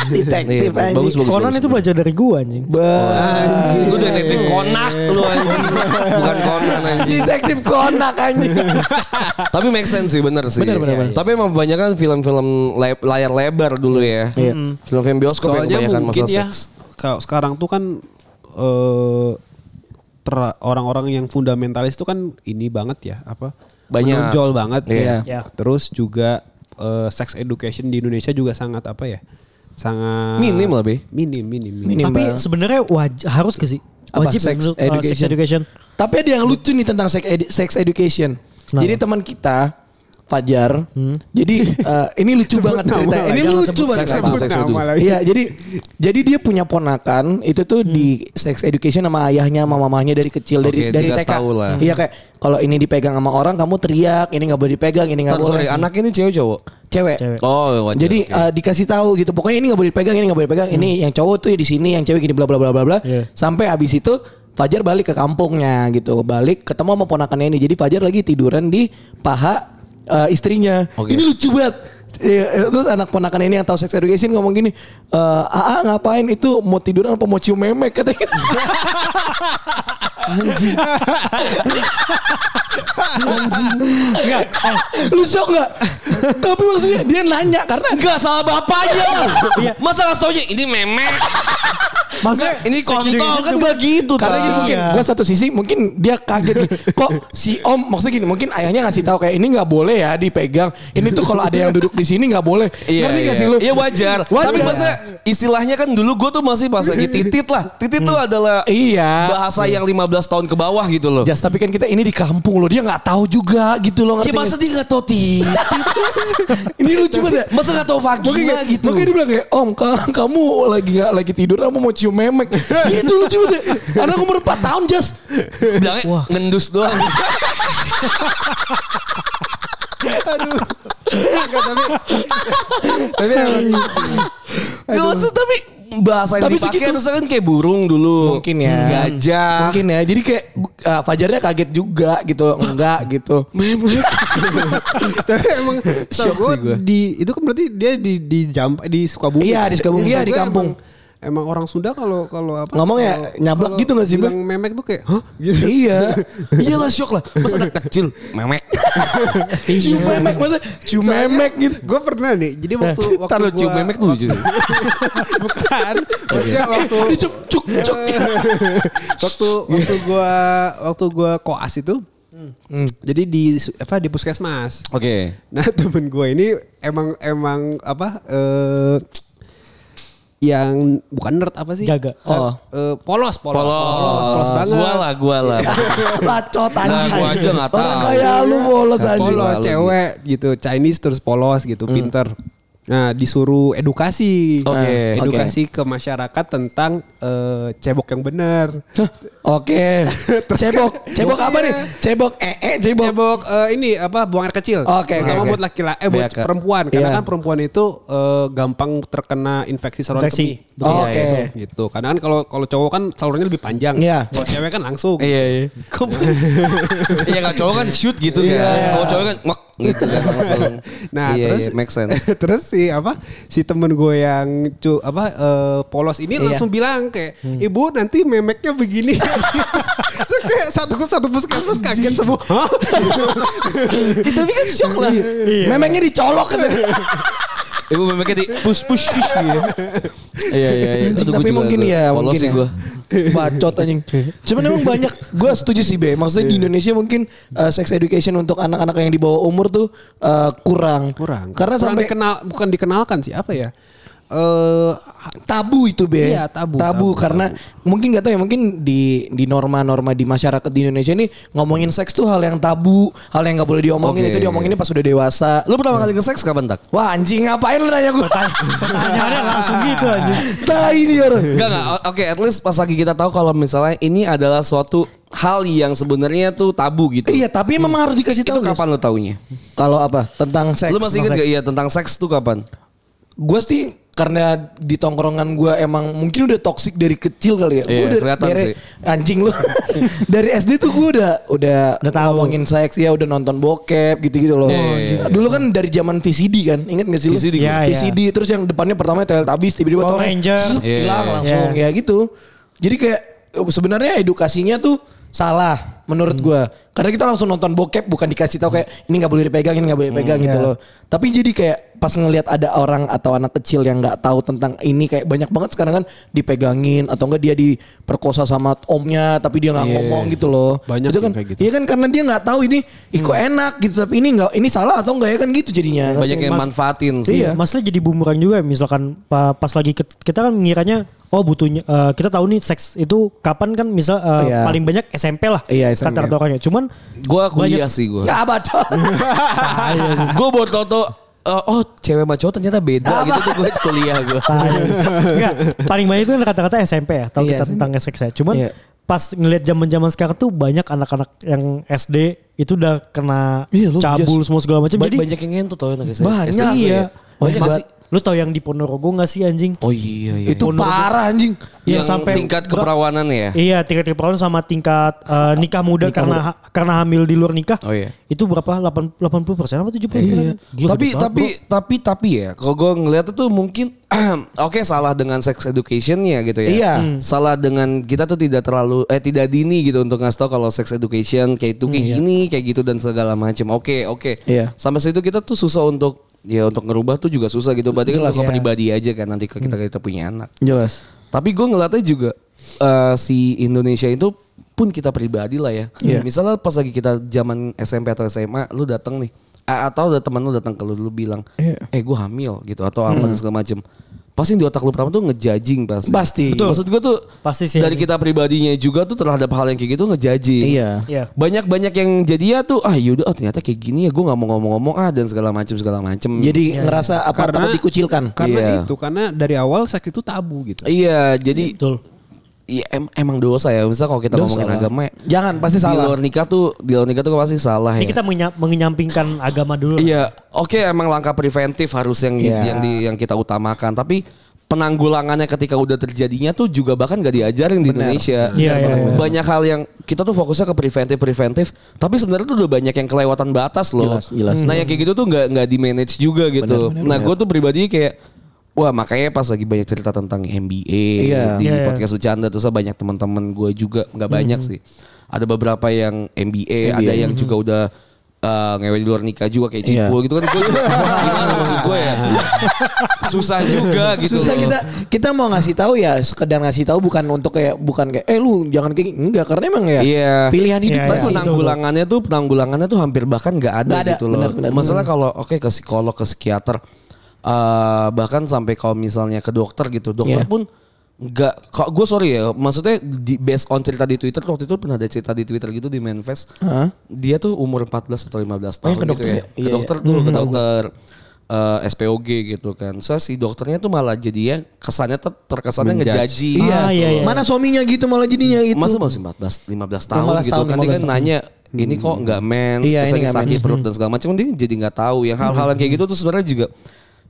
Detektif Iya, anjing. bagus bagus. Conan bagus. itu belajar dari gua anjing. Ba- Lu detektif konak lu anjing. Bukan konan anjing. Detektif konak anjing. Tapi make sense sih bener sih. Bener, bener, bener. Tapi emang kebanyakan film-film layar lebar dulu ya. Film-film bioskop yang Soalnya kebanyakan mungkin ya seks. kalau sekarang tuh kan eh ter- orang-orang yang fundamentalis itu kan ini banget ya apa Banyak. menonjol banget Iya. Iya. Terus juga eh, sex education di Indonesia juga sangat apa ya? Sangat Minim lah, Be. Minim, minim, minim. Minim. Tapi banget. sebenarnya wajib harus ke sih? Apa? Wajib Sex ya menurut, uh, education. sex education. Tapi ada yang lucu nih tentang sex, edu- sex education. Kenapa? Jadi teman kita Fajar. Jadi eh, ini lucu banget nama cerita. lah, Ini jangan lucu banget. Iya, jadi jadi dia punya ponakan itu tuh di sex education sama ayahnya sama mamahnya dari kecil dari Oke, dari TK. Iya kayak kalau ini dipegang sama orang kamu teriak, ini nggak boleh dipegang, ini nggak boleh. sorry, anak ini cewek cowok. cewek. Cewek. Oh, wajar. Jadi oke. eh, dikasih tahu gitu. Pokoknya ini nggak boleh dipegang, ini nggak boleh dipegang. Ini yang cowok tuh ya di sini, yang cewek gini bla bla bla bla bla. Iya. Sampai habis itu Fajar balik ke kampungnya gitu. Balik ketemu sama ponakannya ini. Jadi Fajar lagi tiduran di paha eh, istrinya. Oke. Ini lucu banget. Iya, terus anak ponakan ini yang tahu sex education ngomong gini, eh AA ngapain itu mau tiduran apa mau cium memek katanya. Anjing. Anjing. Enggak. eh, Lu shock enggak? Tapi maksudnya dia nanya karena Enggak salah bapaknya. Iya. Masa nggak tahu ini memek. Maksudnya ini kontol kan gak gitu Karena gini mungkin Iya. gue satu sisi mungkin dia kaget nih. Kok si om maksudnya gini mungkin ayahnya ngasih tahu kayak ini nggak boleh ya dipegang. Ini tuh kalau ada yang duduk di sini nggak boleh. Iya, Ngerti iya. gak sih lu? Iya wajar. Wajar. Tapi maksudnya istilahnya kan dulu gue tuh masih pas lagi titit lah. Titit tuh adalah Iya. bahasa yang 15 tahun ke bawah gitu loh. Jas tapi kan kita ini di kampung loh dia nggak tahu juga gitu loh Ya masa nggak? dia gak tau titit? Ini lucu banget ya. Masa gak tau vagina Makanya, gitu? makanya dia bilang kayak Om ka- kamu lagi nggak lagi tidur apa mau cium memek Gitu lucu banget ya. Anak umur 4 tahun Jas Bilangnya ngendus doang. Enggak, tapi tapi emang Gak maksud tapi bahasa yang Tapi dipakai segitu. harusnya kan kayak burung dulu. Mungkin ya Gajah. Mungkin ya Jadi kayak uh, Fajarnya kaget juga gitu Enggak gitu Memek tapi emang Shock gue sih gua. di itu kan berarti dia di di jam di Sukabumi. Iya, di Sukabumi. Iya, di Gua kampung. Emang, emang orang Sunda kalau kalau apa? Ngomong ya, nyablak gitu nggak sih, bilang memek tuh kayak, hah? Gitu. Iya Iyalah shock lah. Masa anak kecil memek. Cium memek Masa cium memek gitu Gue pernah nih. Jadi waktu waktu lu gua- cium memek tuh lucu sih. bukan. Ya waktu Cuk cuk cuk waktu waktu gua waktu gua koas itu jadi di apa di puskesmas. Oke. Nah temen gue ini emang emang apa eh yang bukan nerd apa sih? Jaga. Oh. Eh, polos, polos, Polos. banget. Gua lah, gua lah. Bacot Nah, anjing gua aja nggak Orang tahu. kayak lu polos anjing polos cewek gitu Chinese terus polos gitu pinter nah disuruh edukasi Oke. Nah, edukasi ke masyarakat tentang eh, cebok yang benar Oke Cebok Cebok apa nih Cebok ee eh, Cebok cebok eh, ini apa buang air kecil Oke, oke, Terutama oke. buat laki-laki eh buat Beaka. perempuan karena Iya. kan perempuan itu eh, gampang terkena infeksi saluran Infeksi. kemih Oh, Iya, Oke iya. gitu karena kan kalau kalau cowok kan salurannya lebih panjang Iya. kalau cewek kan langsung Iya, iya. Iya gak cowok kan shoot gitu Iya. kan. Kalau cowok kan mak gitu kan langsung. Nah Iya, terus iya, make sense. terus si apa si temen gue yang cu apa eh, polos ini Iya. langsung bilang kayak ibu nanti memeknya begini. Kayak satu satu puskesmas kaget semua. Itu kan shock lah. Memeknya dicolok kan Ibu memeknya di push push push gitu. Iya iya iya. Tapi mungkin ya mungkin sih ya. gua. Bacot anjing. Cuman emang banyak gue setuju sih Be. Maksudnya di Indonesia mungkin uh, sex education untuk anak-anak yang di bawah umur tuh uh, kurang. Kurang. Karena Kurang sampai dikenal bukan dikenalkan sih apa ya? Eh tabu itu Be. Iya, tabu, Tabu tabu, karena mungkin gak tahu ya mungkin di di norma-norma di masyarakat di Indonesia ini ngomongin seks tuh hal yang tabu, hal yang gak boleh diomongin Oke. itu diomonginnya pas udah dewasa. Lu pertama kali ke seks kapan tak? Wah anjing ngapain lu nanya gue? Pertanyaannya langsung gitu aja. Tai ini orang. Enggak enggak. Oke, at least pas lagi kita tahu kalau misalnya ini adalah suatu hal yang sebenarnya tuh tabu gitu. Iya tapi memang harus dikasih Itu tahu. guys. kapan lu taunya? Kalau apa? Tentang seks. Lu masih inget gak iya tentang seks tuh kapan? Gue sih karena di tongkrongan gue emang mungkin udah toksik dari kecil kali ya. Iya, udah kelihatan dari- sih. Anjing lu. dari SD tuh gue udah udah, Udah tahu. ngomongin seks ya, udah nonton bokep gitu-gitu loh. Iya, iya, iya. Dulu kan dari zaman VCD kan, inget gak sih lu? VCD Iya, iya. VCD terus yang depannya pertama Teletubbies tiba-tiba Power Ranger. Iya, hilang iya. langsung ya gitu. Jadi kayak sebenarnya edukasinya tuh salah menurut Hmm. gua karena kita langsung nonton bokep bukan dikasih tahu kayak ini nggak boleh dipegang ini nggak boleh dipegang gitu iya. loh tapi jadi kayak pas ngelihat ada orang atau anak kecil yang nggak tahu tentang ini kayak banyak banget sekarang kan dipegangin atau enggak dia diperkosa sama omnya tapi dia nggak Iya. ngomong gitu loh Banyak itu kan kayak gitu. iya kan karena dia nggak tahu ini ih kok enak gitu tapi ini nggak ini salah atau enggak ya kan gitu jadinya Banyak yang Mas- manfaatin sih. Iya. Masalah jadi bumerang juga misalkan pa- pas lagi kita kan ngiranya oh butuhnya eh, kita tahu nih seks itu kapan kan misal eh, Iya. paling banyak SMP lah Iya, Rata-rata orangnya. Cuman Gua kuliah Banyak- sih gua. baca gue baru tau tau eh, oh cewek sama cowok ternyata beda gitu tuh gue kuliah gue. Enggak, paling banyak itu kan kata-kata SMP ya, tahu Iya, kita SMP. tentang seks ya. Cuman Iya. pas ngelihat zaman-zaman sekarang tuh banyak anak-anak yang SD itu udah kena Iya, cabul semua segala macam. Ba- Jadi banyak yang ngentot tau anak SMA. Banyak. SD, iya. Banyak Banyak gak sih? Lu tau yang di Ponorogo gak sih anjing? Oh iya iya. Itu parah anjing. Yang yang sampai tingkat keperawanan ya. Iya tingkat keperawanan sama tingkat eh, nikah muda karena karena hamil di luar nikah. Oh iya. Itu berapa? 8 80 persen apa 70 persen? tapi tapi tapi tapi ya kalau gue ngeliat itu mungkin oke salah dengan sex educationnya gitu ya Iya. Hmm. salah dengan kita tuh tidak terlalu eh tidak dini gitu untuk ngasih tau kalau sex education kayak itu kayak gini kayak gitu dan segala macam oke oke Iya. sampai situ kita tuh susah untuk ya untuk ngerubah tuh juga susah gitu berarti kan untuk pribadi aja kan nanti ke kita kita punya anak Jelas. tapi gue ngeliatnya juga eh, si Indonesia itu pun kita pribadi lah ya. Iya. Misalnya pas lagi kita zaman SMP atau SMA, lu datang nih, atau ada teman lu datang ke lu, lu bilang, Iya. eh gue hamil gitu atau apa dan segala macem. Pasti di otak lu pertama tuh ngejudging pasti. Pasti. Maksud gue tuh Pasti sih, dari kita pribadinya juga tuh terhadap hal yang kayak gitu ngejudging. Iya. Iya. Banyak-banyak yang jadi ya tuh ah yaudah oh, ternyata kayak gini ya gue nggak mau ngomong-ngomong ah dan segala macem segala macem. Jadi ngerasa apa Karena- takut dikucilkan. Karena Iya. itu karena dari awal seks itu tabu gitu. iya jadi Betul. Iya em- emang dosa ya. Misal kalau kita Dosa ngomongin lah. agama, Jangan, pasti Di salah. luar nikah tuh, di luar nikah tuh pasti salah Ini ya. kita menya- menyampingkan agama dulu. Iya, oke emang langkah preventif harus yang Iya. yang di, yang kita utamakan. Tapi penanggulangannya ketika udah terjadinya tuh juga bahkan gak diajarin di Indonesia. Iya, iya, iya. Banyak hal yang kita tuh fokusnya ke preventif preventif, tapi sebenarnya tuh udah banyak yang kelewatan batas loh. Jelas, jelas. Nah yang kayak gitu tuh nggak nggak di manage juga gitu. Benar, benar, nah gue tuh pribadi kayak Wah makanya pas lagi banyak cerita tentang MBA Iya. di Iya, iya. podcast bercanda terus banyak teman-teman gue juga nggak banyak sih. Ada beberapa yang MBA, ada yang juga udah uh, ngewe di luar nikah juga kayak Iya. Cipul gitu kan. Gue gimana maksud gue ya? Susah juga gitu Susah loh. kita kita mau ngasih tahu ya sekedar ngasih tahu bukan untuk kayak bukan kayak eh lu jangan kayak enggak karena emang ya Iya. pilihan hidup Iya, iya. pasti. penanggulangannya tuh penanggulangannya tuh hampir bahkan nggak ada, ada, gitu loh. benar, benar, Masalah kalau oke ke psikolog ke psikiater eh, bahkan sampai kalau misalnya ke dokter gitu, dokter Iya. pun nggak kok gue sorry ya maksudnya di based on cerita di Twitter waktu itu pernah ada cerita di Twitter gitu di Manfest Hah? dia tuh umur 14 atau 15 Oh, tahun yang ke gitu dokter ya ya? ke Iya, dokter iya. tuh ke dokter eh, SPOG gitu kan so si dokternya tuh malah jadinya kesannya ter- terkesannya Menjudge. ngejaji Iya. Ah, iya, iya. Mana suaminya gitu malah jadinya gitu. Masa masih 14 15 tahun 15 gitu tahun, kan dia 15 kan nanya ini kok nggak mens Iya, terus sakit perut dan segala macam dia jadi nggak tahu yang hal-hal yang kayak gitu tuh sebenarnya juga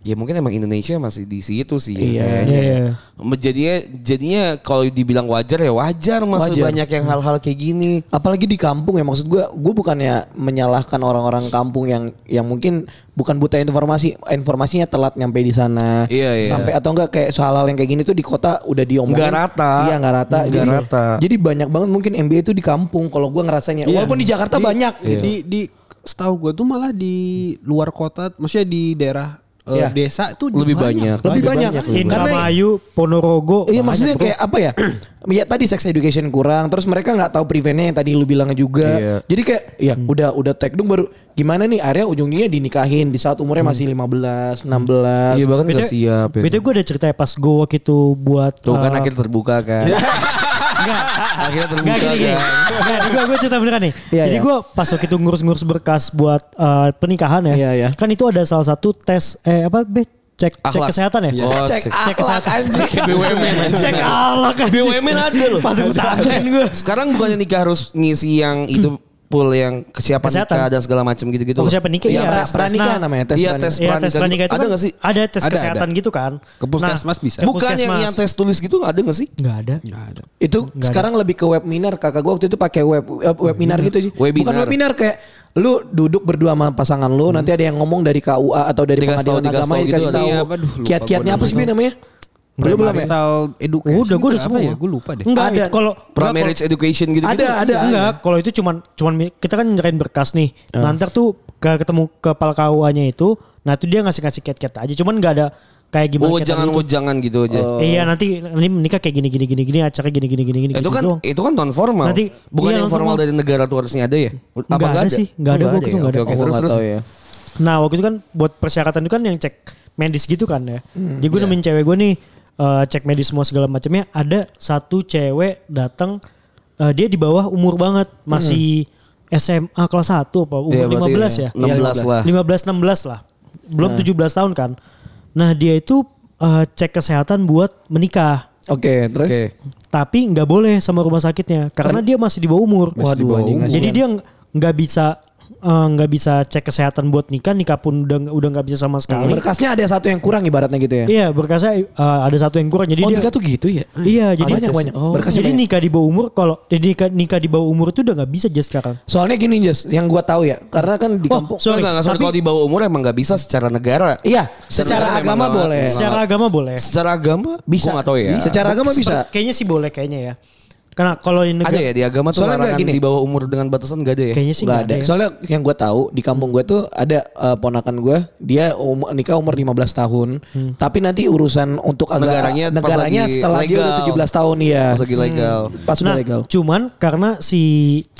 ya mungkin emang Indonesia masih di situ sih ya, Iya, kayaknya. iya, iya. jadinya jadinya kalau dibilang wajar ya wajar masih Wajar. banyak yang hal-hal kayak gini apalagi di kampung ya maksud gue gue bukannya menyalahkan orang-orang kampung yang yang mungkin bukan buta informasi informasinya telat nyampe di sana Iya, iya. sampai atau enggak kayak soal hal yang kayak gini tuh di kota udah diomongin Nggak rata. iya nggak rata Nggak jadi, rata. jadi banyak banget mungkin MBA itu di kampung kalau gue ngerasanya Iya. walaupun di Jakarta Di- banyak Iya. Di di setahu gue tuh malah di luar kota, maksudnya di daerah eh, Iya. desa itu Lebih banyak. lebih banyak, lebih karena Indramayu, Ponorogo. Iya banyak, maksudnya bro. kayak apa ya? Ya tadi sex education kurang, terus mereka nggak tahu preventnya yang tadi lu bilang juga. Iya. Jadi kayak ya udah udah tekdung baru gimana nih area ujungnya dinikahin di saat umurnya masih 15, 16. iya bahkan nggak siap ya BTW gue ada cerita pas gue waktu itu buat tuh kan eh, akhirnya terbuka kan Enggak, akhirnya terbuka Enggak gini gini. kan Enggak, gue gue cerita beneran nih. Iya, Jadi iya. gue pas waktu itu ngurus-ngurus berkas buat eh, pernikahan ya. Iya, iya. Kan itu ada salah satu tes eh apa be cek cek Akhlak. kesehatan ya. Oh, cek cek- cek cek kesehatan. BUMN Cek alak kan. BUMN ada loh Masuk pesantren gue. sekarang bukannya nikah harus ngisi yang itu pool yang kesiapan Kesehatan. nikah dan segala macam gitu-gitu Oh, kesiapan nikah, Iya, iya. tes, tes. Pranikahan Nah, namanya tes Iya, pranikah. tes Iya tes pranikah pranikah gitu. itu Ada kan nggak sih? Ada tes Ada, kesehatan ada. gitu kan. Ke puskesmas bisa. ke Bukan yang, yang tes tulis gitu ada gak sih? Nggak ada. Nggak ada. Itu sekarang lebih ke webinar. Kakak gua waktu itu pakai web web- webinar gitu sih. Bukan Webinar. webinar kayak lu duduk berdua sama pasangan lu, nanti ada yang ngomong dari KUA atau dari Dikasih pengadilan agama tahu gitu dikasih ada. tahu. Iya, Kiat-kiatnya apa sih namanya? Belum belum ya? Parental education. Udah, gue udah semua. ya? Gue lupa deh. Enggak, Ada. kalau Pra-marriage education gitu Ada ada. Enggak, kalau itu cuman cuman kita kan nyerahin berkas nih. Nanti tuh ke ketemu kepala KUA-nya itu, nah itu dia ngasih-ngasih kiat-kiat aja. Cuman nggak ada kayak gimana Oh jangan tadi oh jangan gitu aja. Iya nanti nanti menikah kayak gini gini gini gini acara gini gini gini gini itu gitu kan doang. itu kan non formal. Nanti- Bukan iya, yang non-formal. formal dari negara tuh harusnya ada ya? Apa Nggak ada sih, nggak ada, Oh, waktu itu ya? nggak ada. Oke oke Oh, terus terus. tahu ya. Nah waktu itu kan buat persyaratan itu kan yang cek medis gitu kan ya. Hmm, Jadi gue nemuin cewek gue nih eh, cek medis semua segala macamnya. Ada satu cewek datang eh, dia di bawah umur banget masih SMA kelas 1 apa umur Iya, berarti 15 ya. 16 lah. 15 16 lah. Belum 17 tahun kan. Nah dia itu eh, cek kesehatan buat menikah. Oke, terus Oke. Tapi nggak boleh sama rumah sakitnya karena dia masih di bawah umur. Waduh, anjing, Jadi dia ng- nggak bisa eh, nggak bisa cek kesehatan buat nikah, nikah pun udah udah nggak bisa sama sekali. Berkasnya ada satu yang kurang ibaratnya gitu ya. Iya berkasnya eh, ada satu yang kurang jadi Oh dia nikah tuh gitu ya? Iya jadi Banyak, banyak. Oh. Berkasnya jadi banyak. nikah di bawah umur kalau jadi nikah, nikah di bawah umur itu udah nggak bisa aja sekarang. Soalnya gini Jas, yang gua tahu ya, karena kan di Oh, kampung sorry, Enggak, enggak, sorry. tapi- Kalau di bawah umur emang nggak bisa secara negara. Iya, secara Secara agama boleh. nggak- Secara agama boleh. Secara agama Bisa. Gua nggak tahu ya. Secara agama bisa. Kayaknya sih boleh kayaknya ya. Karena kalau negara Ada ya di agama tuh Soalnya larangan gini. di bawah umur dengan batasan gak ada ya? kayaknya sih Nggak nggak ada. ada. ya. Soalnya yang gue tahu di kampung gue tuh ada eh, ponakan gue, dia um- nikah umur 15 tahun, tapi nanti urusan untuk agak Negaranya pas negaranya lagi setelah dia udah legal. 17 tahun ya. Pas lagi legal. Pas udah Nah, legal. cuman karena si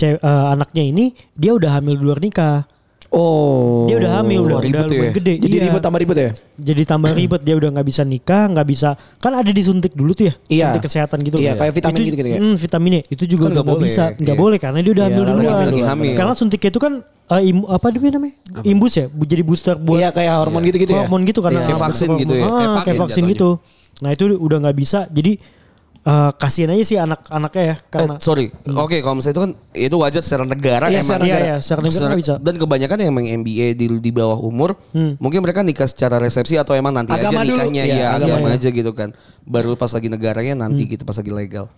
eh, anaknya ini dia udah hamil di luar nikah. Oh. Dia udah hamil, udah, ribet udah ya. lumayan gede. Jadi Iya. ribet tambah ribet ya? Jadi tambah ribet dia udah nggak bisa nikah, nggak bisa. Kan ada disuntik dulu tuh ya, Iya. suntik kesehatan gitu. Iya, kayak vitamin Itu- gitu-gitu ya. Hmm, vitaminnya itu Kan juga udah nggak bisa, nggak iya. boleh karena dia udah Iya, hamil duluan. hamil, lagi hamil. Karena suntiknya itu kan eh, im- apa dia namanya? Imbus ya, jadi booster buat Iya kayak hormon gitu-gitu ya. hormon gitu karena Kayak hormon- vaksin gitu ya, Ah, kayak kayak vaksin jatuhnya. gitu. Nah itu udah nggak bisa. Jadi eh, kasihan aja sih anak-anaknya ya karena Eh, sorry. Oke, kalau misalnya itu kan itu wajar secara negara Iya, emang. secara Iya, negara. iya, secara negara nggak bisa. Dan kebanyakan yang emang MBA di di bawah umur, mungkin mereka nikah secara resepsi atau emang nanti Agama aja dulu. nikahnya Iya, ya agama agama ya. aja gitu kan. Baru pas lagi negaranya nanti gitu pas lagi legal.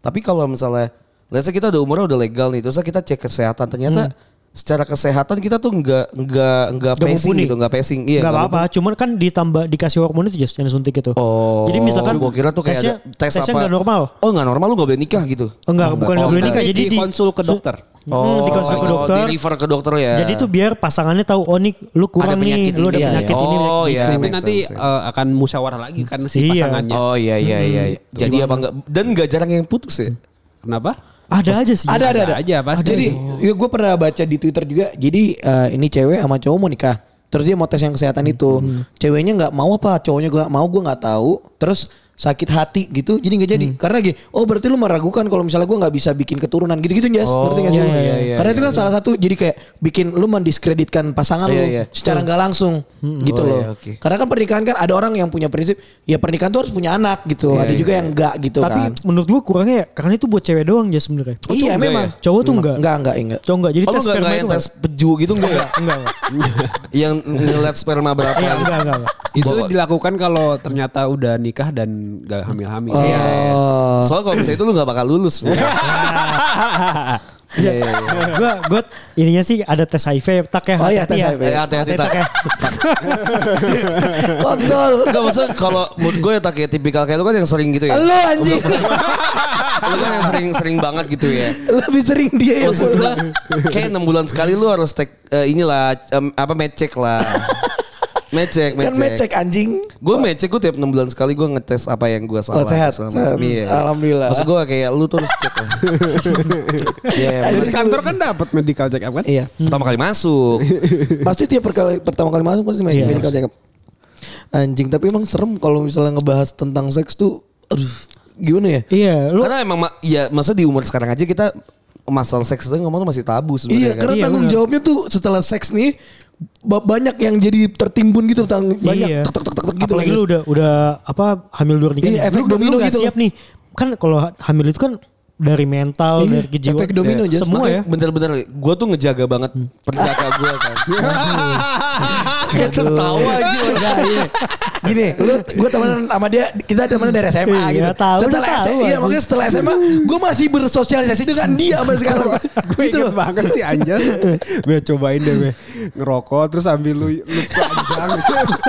Tapi kalau misalnya let's say kita udah umurnya udah legal nih, terus kita cek kesehatan ternyata secara kesehatan kita tuh enggak enggak enggak Nggak pacing mumpuni. gitu, enggak pacing. Iya, nggak nggak apa-apa, cuman kan ditambah dikasih hormon itu just yang suntik itu. Oh. Jadi misalkan gua kira tuh kayak tesnya, ada tes tesnya apa? nggak normal. Oh, enggak normal lu enggak boleh nikah gitu. Oh, enggak, bukan nggak Oh, boleh nikah. Jadi di konsul ke dokter. Hmm, di konsul ke dokter. di refer ke dokter ya. Jadi tuh biar pasangannya tahu oh nih lu kurang nih, penyakit lu ada ini. penyakit Iya, ini. iya. Oh, iya. Nanti eh, akan musyawarah lagi kan si Iya. pasangannya. Oh iya iya iya. Jadi apa enggak dan enggak jarang yang putus ya? Kenapa? Ada aja sih. Ada ada ada. aja, pasti. Jadi ya gue pernah baca di Twitter juga. Jadi eh, ini cewek sama cowok mau nikah. Terus dia mau tes yang kesehatan itu. Ceweknya nggak mau apa, cowoknya gue mau gue nggak tahu. Terus sakit hati gitu jadi nggak jadi karena gini oh berarti lu meragukan kalau misalnya gue nggak bisa bikin keturunan gitu-gitu Jas Oh, ngerti nggak sih iya, iya, iya, karena itu iya, kan salah satu jadi kayak bikin lu mendiskreditkan pasangan Iya, lu iya. secara nggak langsung gitu Oh, loh iya, oke. karena kan pernikahan kan ada orang yang punya prinsip ya pernikahan tuh harus punya anak gitu Iya, ada iya, juga yang enggak gitu Tapi kan menurut gua kurangnya ya karena itu buat cewek doang ya sebenarnya. Oh, iya memang ya? Cowok tuh enggak. enggak enggak enggak Cowok enggak. Jadi Oh, tes enggak sperma enggak itu tes peju gitu enggak ya? enggak. enggak. yang ngeliat sperma berapa? Iya, enggak, enggak. Itu dilakukan kalau ternyata udah nikah dan gak hamil-hamil. Oh. Iya. Soalnya kalau misalnya itu lu gak bakal lulus. Iya, iya, iya. gua gua ininya sih ada tes HIV tak ya. Oh iya, hati-hati tes ya. HIV. Eh, hati-hati, tak ya. kontol Enggak maksudnya kalau mood gue ya tak kayak tipikal kayak lu kan yang sering gitu ya. lu anjing Lu kan yang sering sering banget gitu ya. lebih sering dia ya Maksud gue kayak 6 bulan sekali lu harus take eh, inilah apa match check lah. Match check, kan mecek anjing Gue check gue tiap 6 bulan sekali gue ngetes apa yang gue salah. Oh, sehat, segala sehat. Iya. Alhamdulillah. Maksud gue kayak lu tuh harus cek lah. Iya, Di kantor kan dapat medical check up kan? iya pertama kali masuk. pasti tiap perkali, pertama kali masuk pasti Iya. medical check up anjing tapi emang serem kalau misalnya ngebahas tentang seks tuh aduh gimana ya Iya, lu Karena emang ma- ya masa di umur sekarang aja kita masalah seks itu ngomong tuh masih tabu Iya, sebenarnya kan. karena Iya, tanggung bener. jawabnya tuh setelah seks nih banyak yang jadi tertimbun gitu tang banyak iya. tek tek tek tek tek gitu Apalagi lu udah udah apa hamil luar nikah. Iya, nih. efek Lu- lu domino nggak gitu. siap nih. Kan kalau hamil itu kan dari mental, Iya, dari kejiwaan. efek domino aja. Semua Makanya ya. Bener-bener gue tuh ngejaga banget penjaga gue kan. Kayak tertawa aja. Enggak, gini. Gini, lu gue temenan sama dia, kita temenan dari SMA Iya, gitu. tahu, setelah SMA, iya makanya setelah SMA, gue masih bersosialisasi dengan dia sampai sekarang. gue gitu loh. banget sih Anjas Gue cobain deh gue Ngerokok Terus sambil lu, lu panjang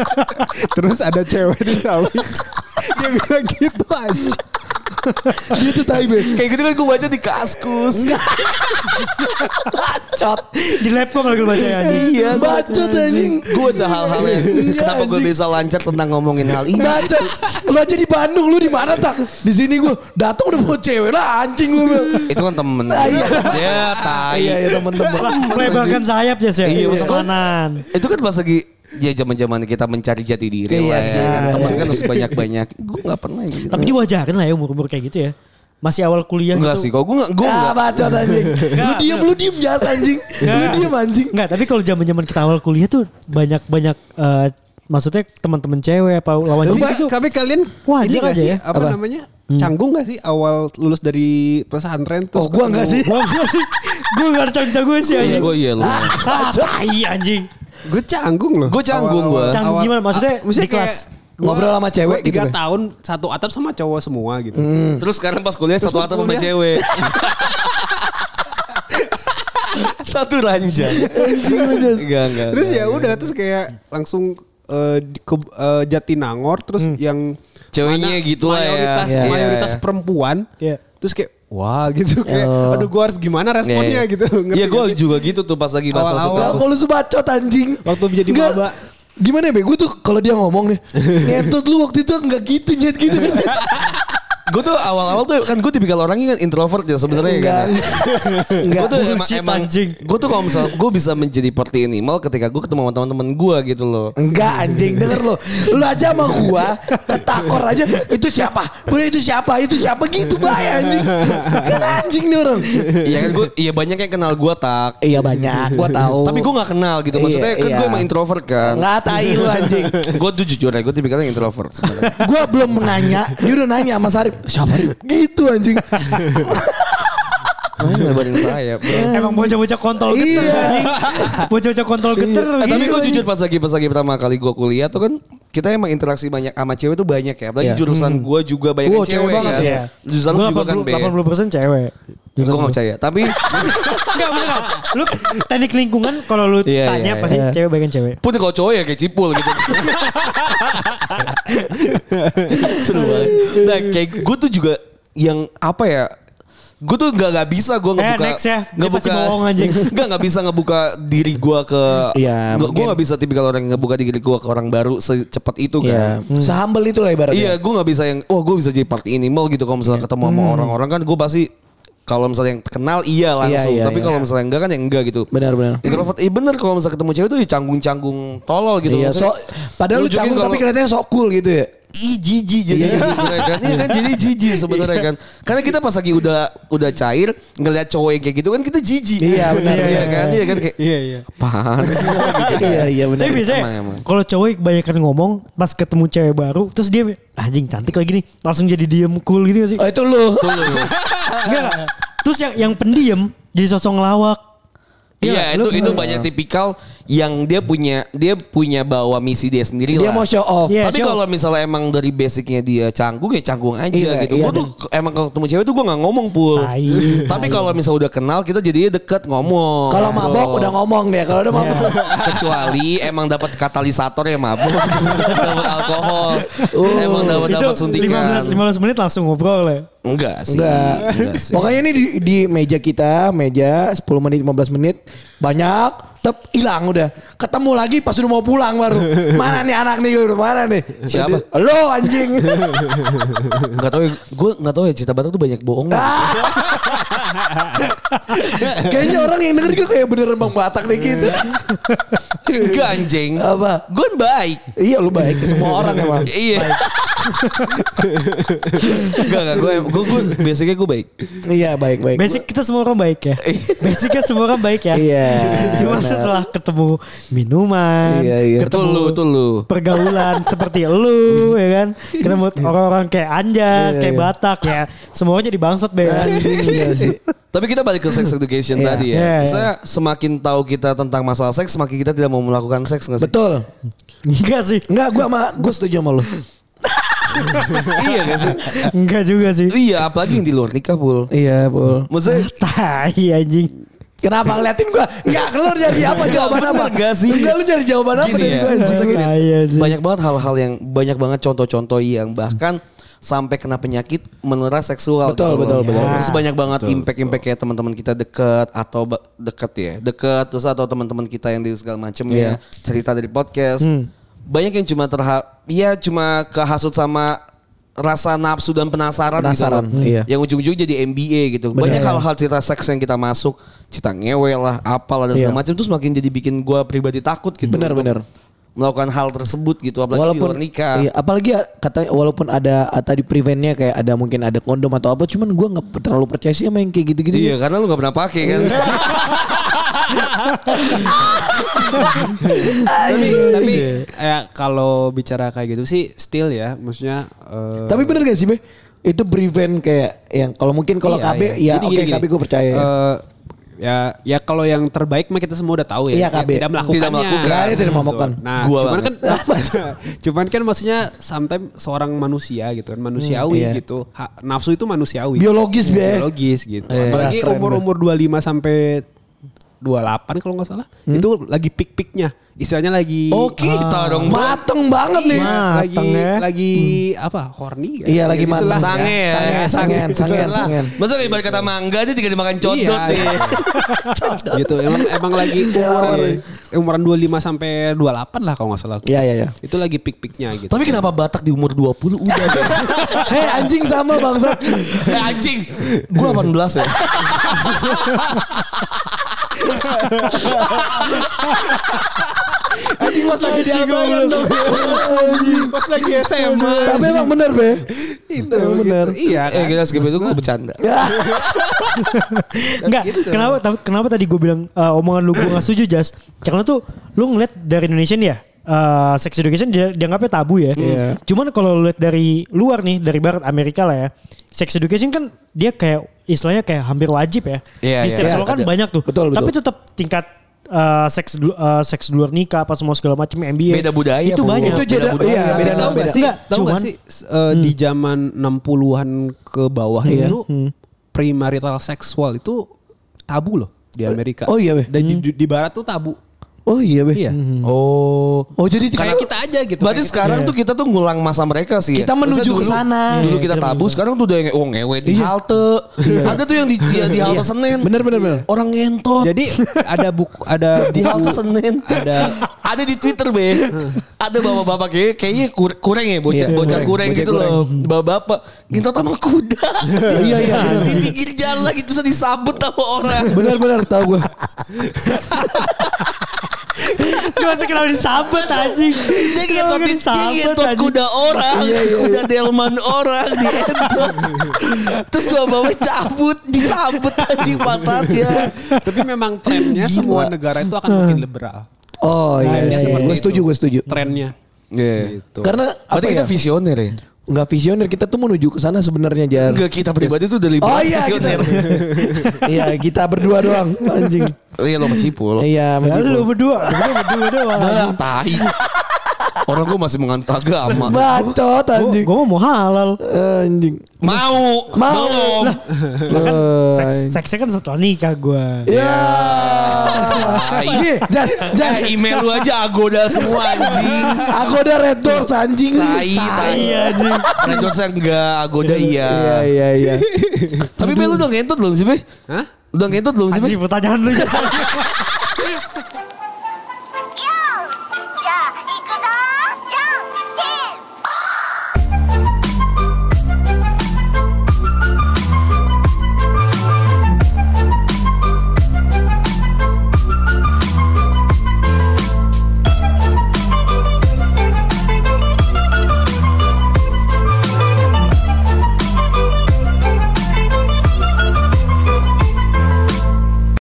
Terus ada cewek di samping Dia bilang gitu aja Dia tuh tai be. Kayak gitu kan gue baca di kaskus. Bacot. Di laptop lagi baca ya anjing. Iya, Bacot anjing. Gue baca hal-hal yang Iya, kenapa gue bisa lancar tentang ngomongin hal ini. Bacot. Lu aja di Bandung, lu di mana tak? Di sini gue datang udah bawa cewek lah anjing gue. bilang. Itu kan temen. Ah, iya. Ya, tai. Iya, iya temen-temen. Melebarkan sayap ya sih. Iya, maksud gua- kanan. Itu kan pas lagi ya zaman-zaman kita mencari jati diri Iya lah ya. kan. Iya, Teman iya. kan harus banyak-banyak. Gue gak pernah gitu. Tapi diwajarin lah ya umur-umur kayak gitu ya. Masih awal kuliah Enggak gitu. sih, kok gue gak, gue Ah, enggak. bacot anjing. Lu diem, lu diem jas anjing. Lu diem anjing. Enggak, tapi kalau zaman-zaman kita awal kuliah tuh banyak-banyak eh, maksudnya teman-teman cewek apa lawan jenis itu tapi kalian Wajar ini nggak aja sih, ya. Apa, Apa? namanya? Canggung gak sih awal lulus dari pesantren terus Oh, gua enggak ketemu- sih. Wah, enggak sih. Gue gak ada jago sih Iya, anjing. gue iya lu. Ah, tai anjing. Gue canggung loh. Gue canggung gua. Canggung Awal- gimana? Maksudnya Ah, maksudnya di kelas? Ngobrol sama cewek gua gitu, tiga tahun satu atap sama cowok semua gitu. Terus sekarang pas kuliah satu pas atap sama cewek. Satu ranjang. Enggak, enggak. Terus ya udah terus kayak langsung di ke eh, Jatinangor terus yang Ceweknya gitu lah ya. mayoritas Iya. mayoritas perempuan. Iya. Terus kayak wah gitu kayak aduh gua harus gimana responnya gitu. Ngerti Iya gue nggak juga gitu tuh pas lagi masuk masuk Awal-awal. Gak mau lu sebacot anjing. Waktu jadi Nggak, maba. Gimana ya be? Gue tuh kalau dia ngomong nih. Ngentot lu waktu itu enggak gitu nyet gitu. Gue tuh awal-awal tuh kan gue tipikal orangnya kan introvert ya sebenarnya kan. Enggak. Gue tuh emang, emang gue tuh kalau misal gue bisa menjadi party animal ketika gue ketemu sama teman-teman gue gitu loh. Enggak anjing denger lo Lu aja sama gua Ketakor aja Itu siapa Boleh itu siapa Itu siapa gitu bahaya anjing Kan anjing nih orang Iya kan gue iya banyak yang kenal gue tak. Iya banyak Gua tahu Tapi gue gak kenal gitu. Maksudnya Iya, kan gue iya. emang introvert kan. Nggak tai lu anjing gue tuh jujur ya gue tipikalnya introvert sebenarnya. Gua belum nanya Dia udah nanya sama Sarip Siapa? Gitu anjing Ngabarin saya. bro. Emang bocah-bocah kontol geter Iya. Bocah-bocah kontol geter. Eh, tapi gitu, gue anjing. jujur pas lagi pas lagi pertama kali gue kuliah tuh kan kita emang interaksi banyak sama cewek tuh banyak ya. Apalagi Iya. jurusan gue juga banyak Wow, cewek cewek, banget kan. Iya. Jurusan lu Gua juga kan B. 80 cewek. Gue gak percaya. Tapi Enggak bener. Lu teknik lingkungan kalau lu Iya, tanya iya, pasti iya. cewek bagian cewek. pun kalau cowok ya kayak cipul gitu. Seru banget. Nah kayak gue tuh juga yang apa ya Gue tuh gak, gak bisa gue Eh, ngebuka next ya. Ngebuka pasti bohong, anjing. Gak gak bisa ngebuka diri gue ke Iya, Gue mungkin. gak bisa tipikal orang yang ngebuka diri gue ke orang baru secepat itu Iya kan Sehumble itu lah ibaratnya Iya, gue nggak bisa yang, wah gue bisa jadi party animal gitu kalau misalnya ketemu sama orang-orang kan gue pasti kalau misalnya yang kenal iya langsung, iya, tapi iya. kalau misalnya enggak kan ya enggak gitu. Benar-benar Introvert, iya bener kalau misalnya ketemu cewek tuh ya canggung-canggung tolol gitu. Iya, Maksudnya, so, padahal lu canggung tapi kelihatannya sok cool gitu ya. Ih jijik jadi sebenarnya kan. Iya kan jadi jijik sebenarnya kan. Karena kita pas lagi udah udah cair ngelihat cowok yang kayak gitu kan kita jijik. Iya, benar, Iya iya, kan? Iya kan kayak Iya iya. apaan sih? Iya, iya benar. Tapi biasanya kalau cowok kebanyakan ngomong pas ketemu cewek baru terus dia anjing cantik lagi nih langsung jadi diem cool gitu gak sih? Oh itu lu. Tuh, lu. Enggak. Terus yang yang pendiam jadi sosok ngelawak. Iya, lu- itu itu banyak tipikal yang dia punya dia punya bawa misi dia sendiri Dia lah. mau show off. Iya, Tapi kalau misalnya emang dari basicnya dia canggung ya canggung aja Iya, gitu. iya, gue tuh emang kalau ketemu cewek tuh gue nggak ngomong pul. Tai, Tapi kalau misalnya udah kenal kita jadinya deket ngomong. Kalau mabok Bro. udah ngomong dia. Kalau udah mabok. Kecuali emang dapat katalisator ya mabuk, dapat alkohol, emang dapat dapat suntikan. 15 15 menit langsung ngobrol ya. Enggak sih. Enggak. Enggak sih. Pokoknya ini di, di meja kita, meja 10 menit 15 menit banyak tep hilang udah. Ketemu lagi pas udah mau pulang baru. Mana nih anak nih udah mana nih? Siapa? Lo anjing. Enggak tahu ya, gue enggak tahu ya cerita Batak tuh banyak bohong. Kayaknya orang yang denger gue kayak bener Bang Batak nih gitu. Enggak anjing. Apa? Gue baik. Iya lu baik ke semua orang emang. Iya. Enggak enggak gue gue gue basicnya gue baik. Iya baik baik. Basic kita semua orang baik ya. Basicnya semua orang baik ya. Iya, Cuma. Setelah ketemu minuman, Iya, iya. Ketemu lu, betul lu. pergaulan seperti lu ya kan. Ketemu orang-orang kayak Anjas, Iya, kayak iya. Batak ya. Semuanya jadi bangsat be. Iya sih. Tapi kita balik ke sex education Iya. tadi ya. Iya, iya. Misalnya semakin tahu kita tentang masalah seks, semakin kita tidak mau melakukan seks nggak sih? Betul. Enggak sih. Enggak gua sama gue setuju sama lu. iya gak sih? Enggak juga sih. Iya, apalagi yang di luar nikah, Pul. Iya, Pul. Maksudnya Tai anjing. Kenapa ngeliatin gua? Enggak, keluar jadi apa jawaban apa? bener gak sih? Enggak lu jadi jawaban apa Gini dari ya, gini, Tai anjing. banyak banget hal-hal yang banyak banget contoh-contoh yang bahkan sampai kena penyakit menular seksual. Betul, betul, betul. Terus banyak banget impact-impact kayak teman-teman kita deket atau deket ya, deket terus atau teman-teman kita yang di segala macam Iya. ya cerita dari podcast. Banyak yang cuma terha, ya cuma kehasut sama rasa nafsu dan penasaran, Penasaran, gitu loh. iya. Yang ujung-ujung jadi MBA gitu. Bener. Banyak hal-hal cerita seks yang kita masuk, cerita ngewe lah, apalah dan segala Iya. macam terus makin jadi bikin gua pribadi takut gitu. Benar, benar. melakukan hal tersebut gitu apalagi di luar nikah. Iya, apalagi ya, katanya walaupun ada ah, tadi preventnya kayak ada mungkin ada kondom atau apa, cuman gua nggak terlalu percaya sih sama yang kayak gitu-gitu. Iya, karena lu gak pernah pakai kan. tapi tapi ya kalau bicara kayak gitu sih still ya maksudnya eh, Tapi bener gak sih, Be? Itu prevent kayak yang kalau mungkin kalau iya, KB iya. ya oke gini, KB gue percaya. ya. Eh, Ya, ya kalau yang terbaik mah kita semua udah tahu ya. Iya, Ya, KB. Tidak melakukannya. Tidak melakukan. Ya, tidak melakukan. Nah, Gua cuman banget. kan cuman kan maksudnya sometimes seorang manusia gitu kan, manusiawi Hmm, iya. gitu. Ha- nafsu itu manusiawi. Biologis, Be. Biologis gitu. Iya. Apalagi Keren, umur-umur 25 sampai 28 kalau nggak salah. Itu lagi pik-piknya. Istilahnya lagi Oh kita dong bro. Mateng banget nih. Iya, Mateng lagi ya. lagi apa? Horny ya? Iya, lagi Gitulah. mateng. Sange ya. Sangen, sangen, sangen, sangen. Masa kayak ibarat kata mangga dia tinggal dimakan codot Iya. nih. gitu emang emang lagi umuran, umuran 25 sampai 28 lah kalau nggak salah. Iya, iya, iya. Itu lagi pik-piknya gitu. Tapi kenapa Batak di umur 20 udah deh. Hei anjing sama bangsa. eh anjing. Gue 18 ya. Anjing pas lagi di abangan dong. Pas lagi SMA. Tapi emang bener be. Itu Emang bener. Iya Eh kan. kita skip itu gue bercanda. Enggak, kenapa ta- kenapa tadi gue bilang eh, omongan lu gue gak setuju Jas? Karena tuh lu ngeliat dari Indonesia nih ya, eh, sex education dia dianggapnya tabu ya. Iya. Cuman kalau lu lihat dari luar nih, dari barat Amerika lah ya, sex education kan dia kayak istilahnya kayak hampir wajib ya. Iya, Di iya. setiap Iya, sekolah kan ada. banyak tuh. Betul, betul. Tapi tetap tingkat eh, seks eh, seks di luar nikah apa semua segala macam MBA. Beda budaya, Itu banyak. Itu jeda- budaya. iya, beda beda. gak sih? Enggak, Tahu gak cuman- sih eh, di zaman 60-an ke bawah itu premarital seksual itu tabu loh di Amerika. Oh iya, Be. Dan di, di barat tuh tabu. Oh iya be. Iya. Oh. Oh jadi Kayak kita aja gitu. Berarti sekarang tuh kita tuh ngulang masa mereka sih. ya. Kita menuju Maksudnya ke dulu- sana. Dulu Iya, kita kita tabu, menuju. sekarang tuh udah nge- oh ngewe di halte. Ada tuh yang di di, di halte Senen. Bener bener bener. Orang ngentot. Jadi ada buku ada di halte Senen. ada ada di Twitter be. ada bapak-bapak kayak kayaknya kur- kurang ya bocah Iya, bocah kurang. kurang gitu loh. Bapak-bapak ngentot sama kuda. Iya, iya, bener. di pinggir jalan gitu terus disabut sama orang. Bener bener tahu gue. Masa kenapa disabet anjing? Dia ngentot, Kenapa dia disabet, ngentot kuda orang, Iya, iya, kuda delman orang dientot. Terus bapak cabut, disabut anjing pantatnya. tapi memang trennya semua negara itu akan makin liberal. Oh iya, iya, iya. gue setuju gue setuju. Trennya. Iya. Gitu. Karena apa Berarti kita ya? visioner ya? Nggak visioner kita tuh menuju ke sana sebenarnya jar. Enggak kita pribadi tuh dari Oh iya kita. Iya kita berdua doang anjing. Iya lo macipul. Iya Ya, menjipul. berdua, lu berdua doang. Ah, tai. Orang gue masih menganut agama. Bacot anjing. Gue mau halal. Anjing. Mau, Mau. belum. Lah kan seks, seksnya kan setelah nikah gue. Ya. Tai. Gini, jas, jas. Eh, email lu aja agoda semua anjing. Aku ada red doors anjing. Tai, tai. Iya anjing. Record saya enggak, agoda iya. Iya iya iya. Tapi Be lu udah ngentot belum sih Be? Hah? Udah ngentot belum sih Be? Anjing pertanyaan lu ya.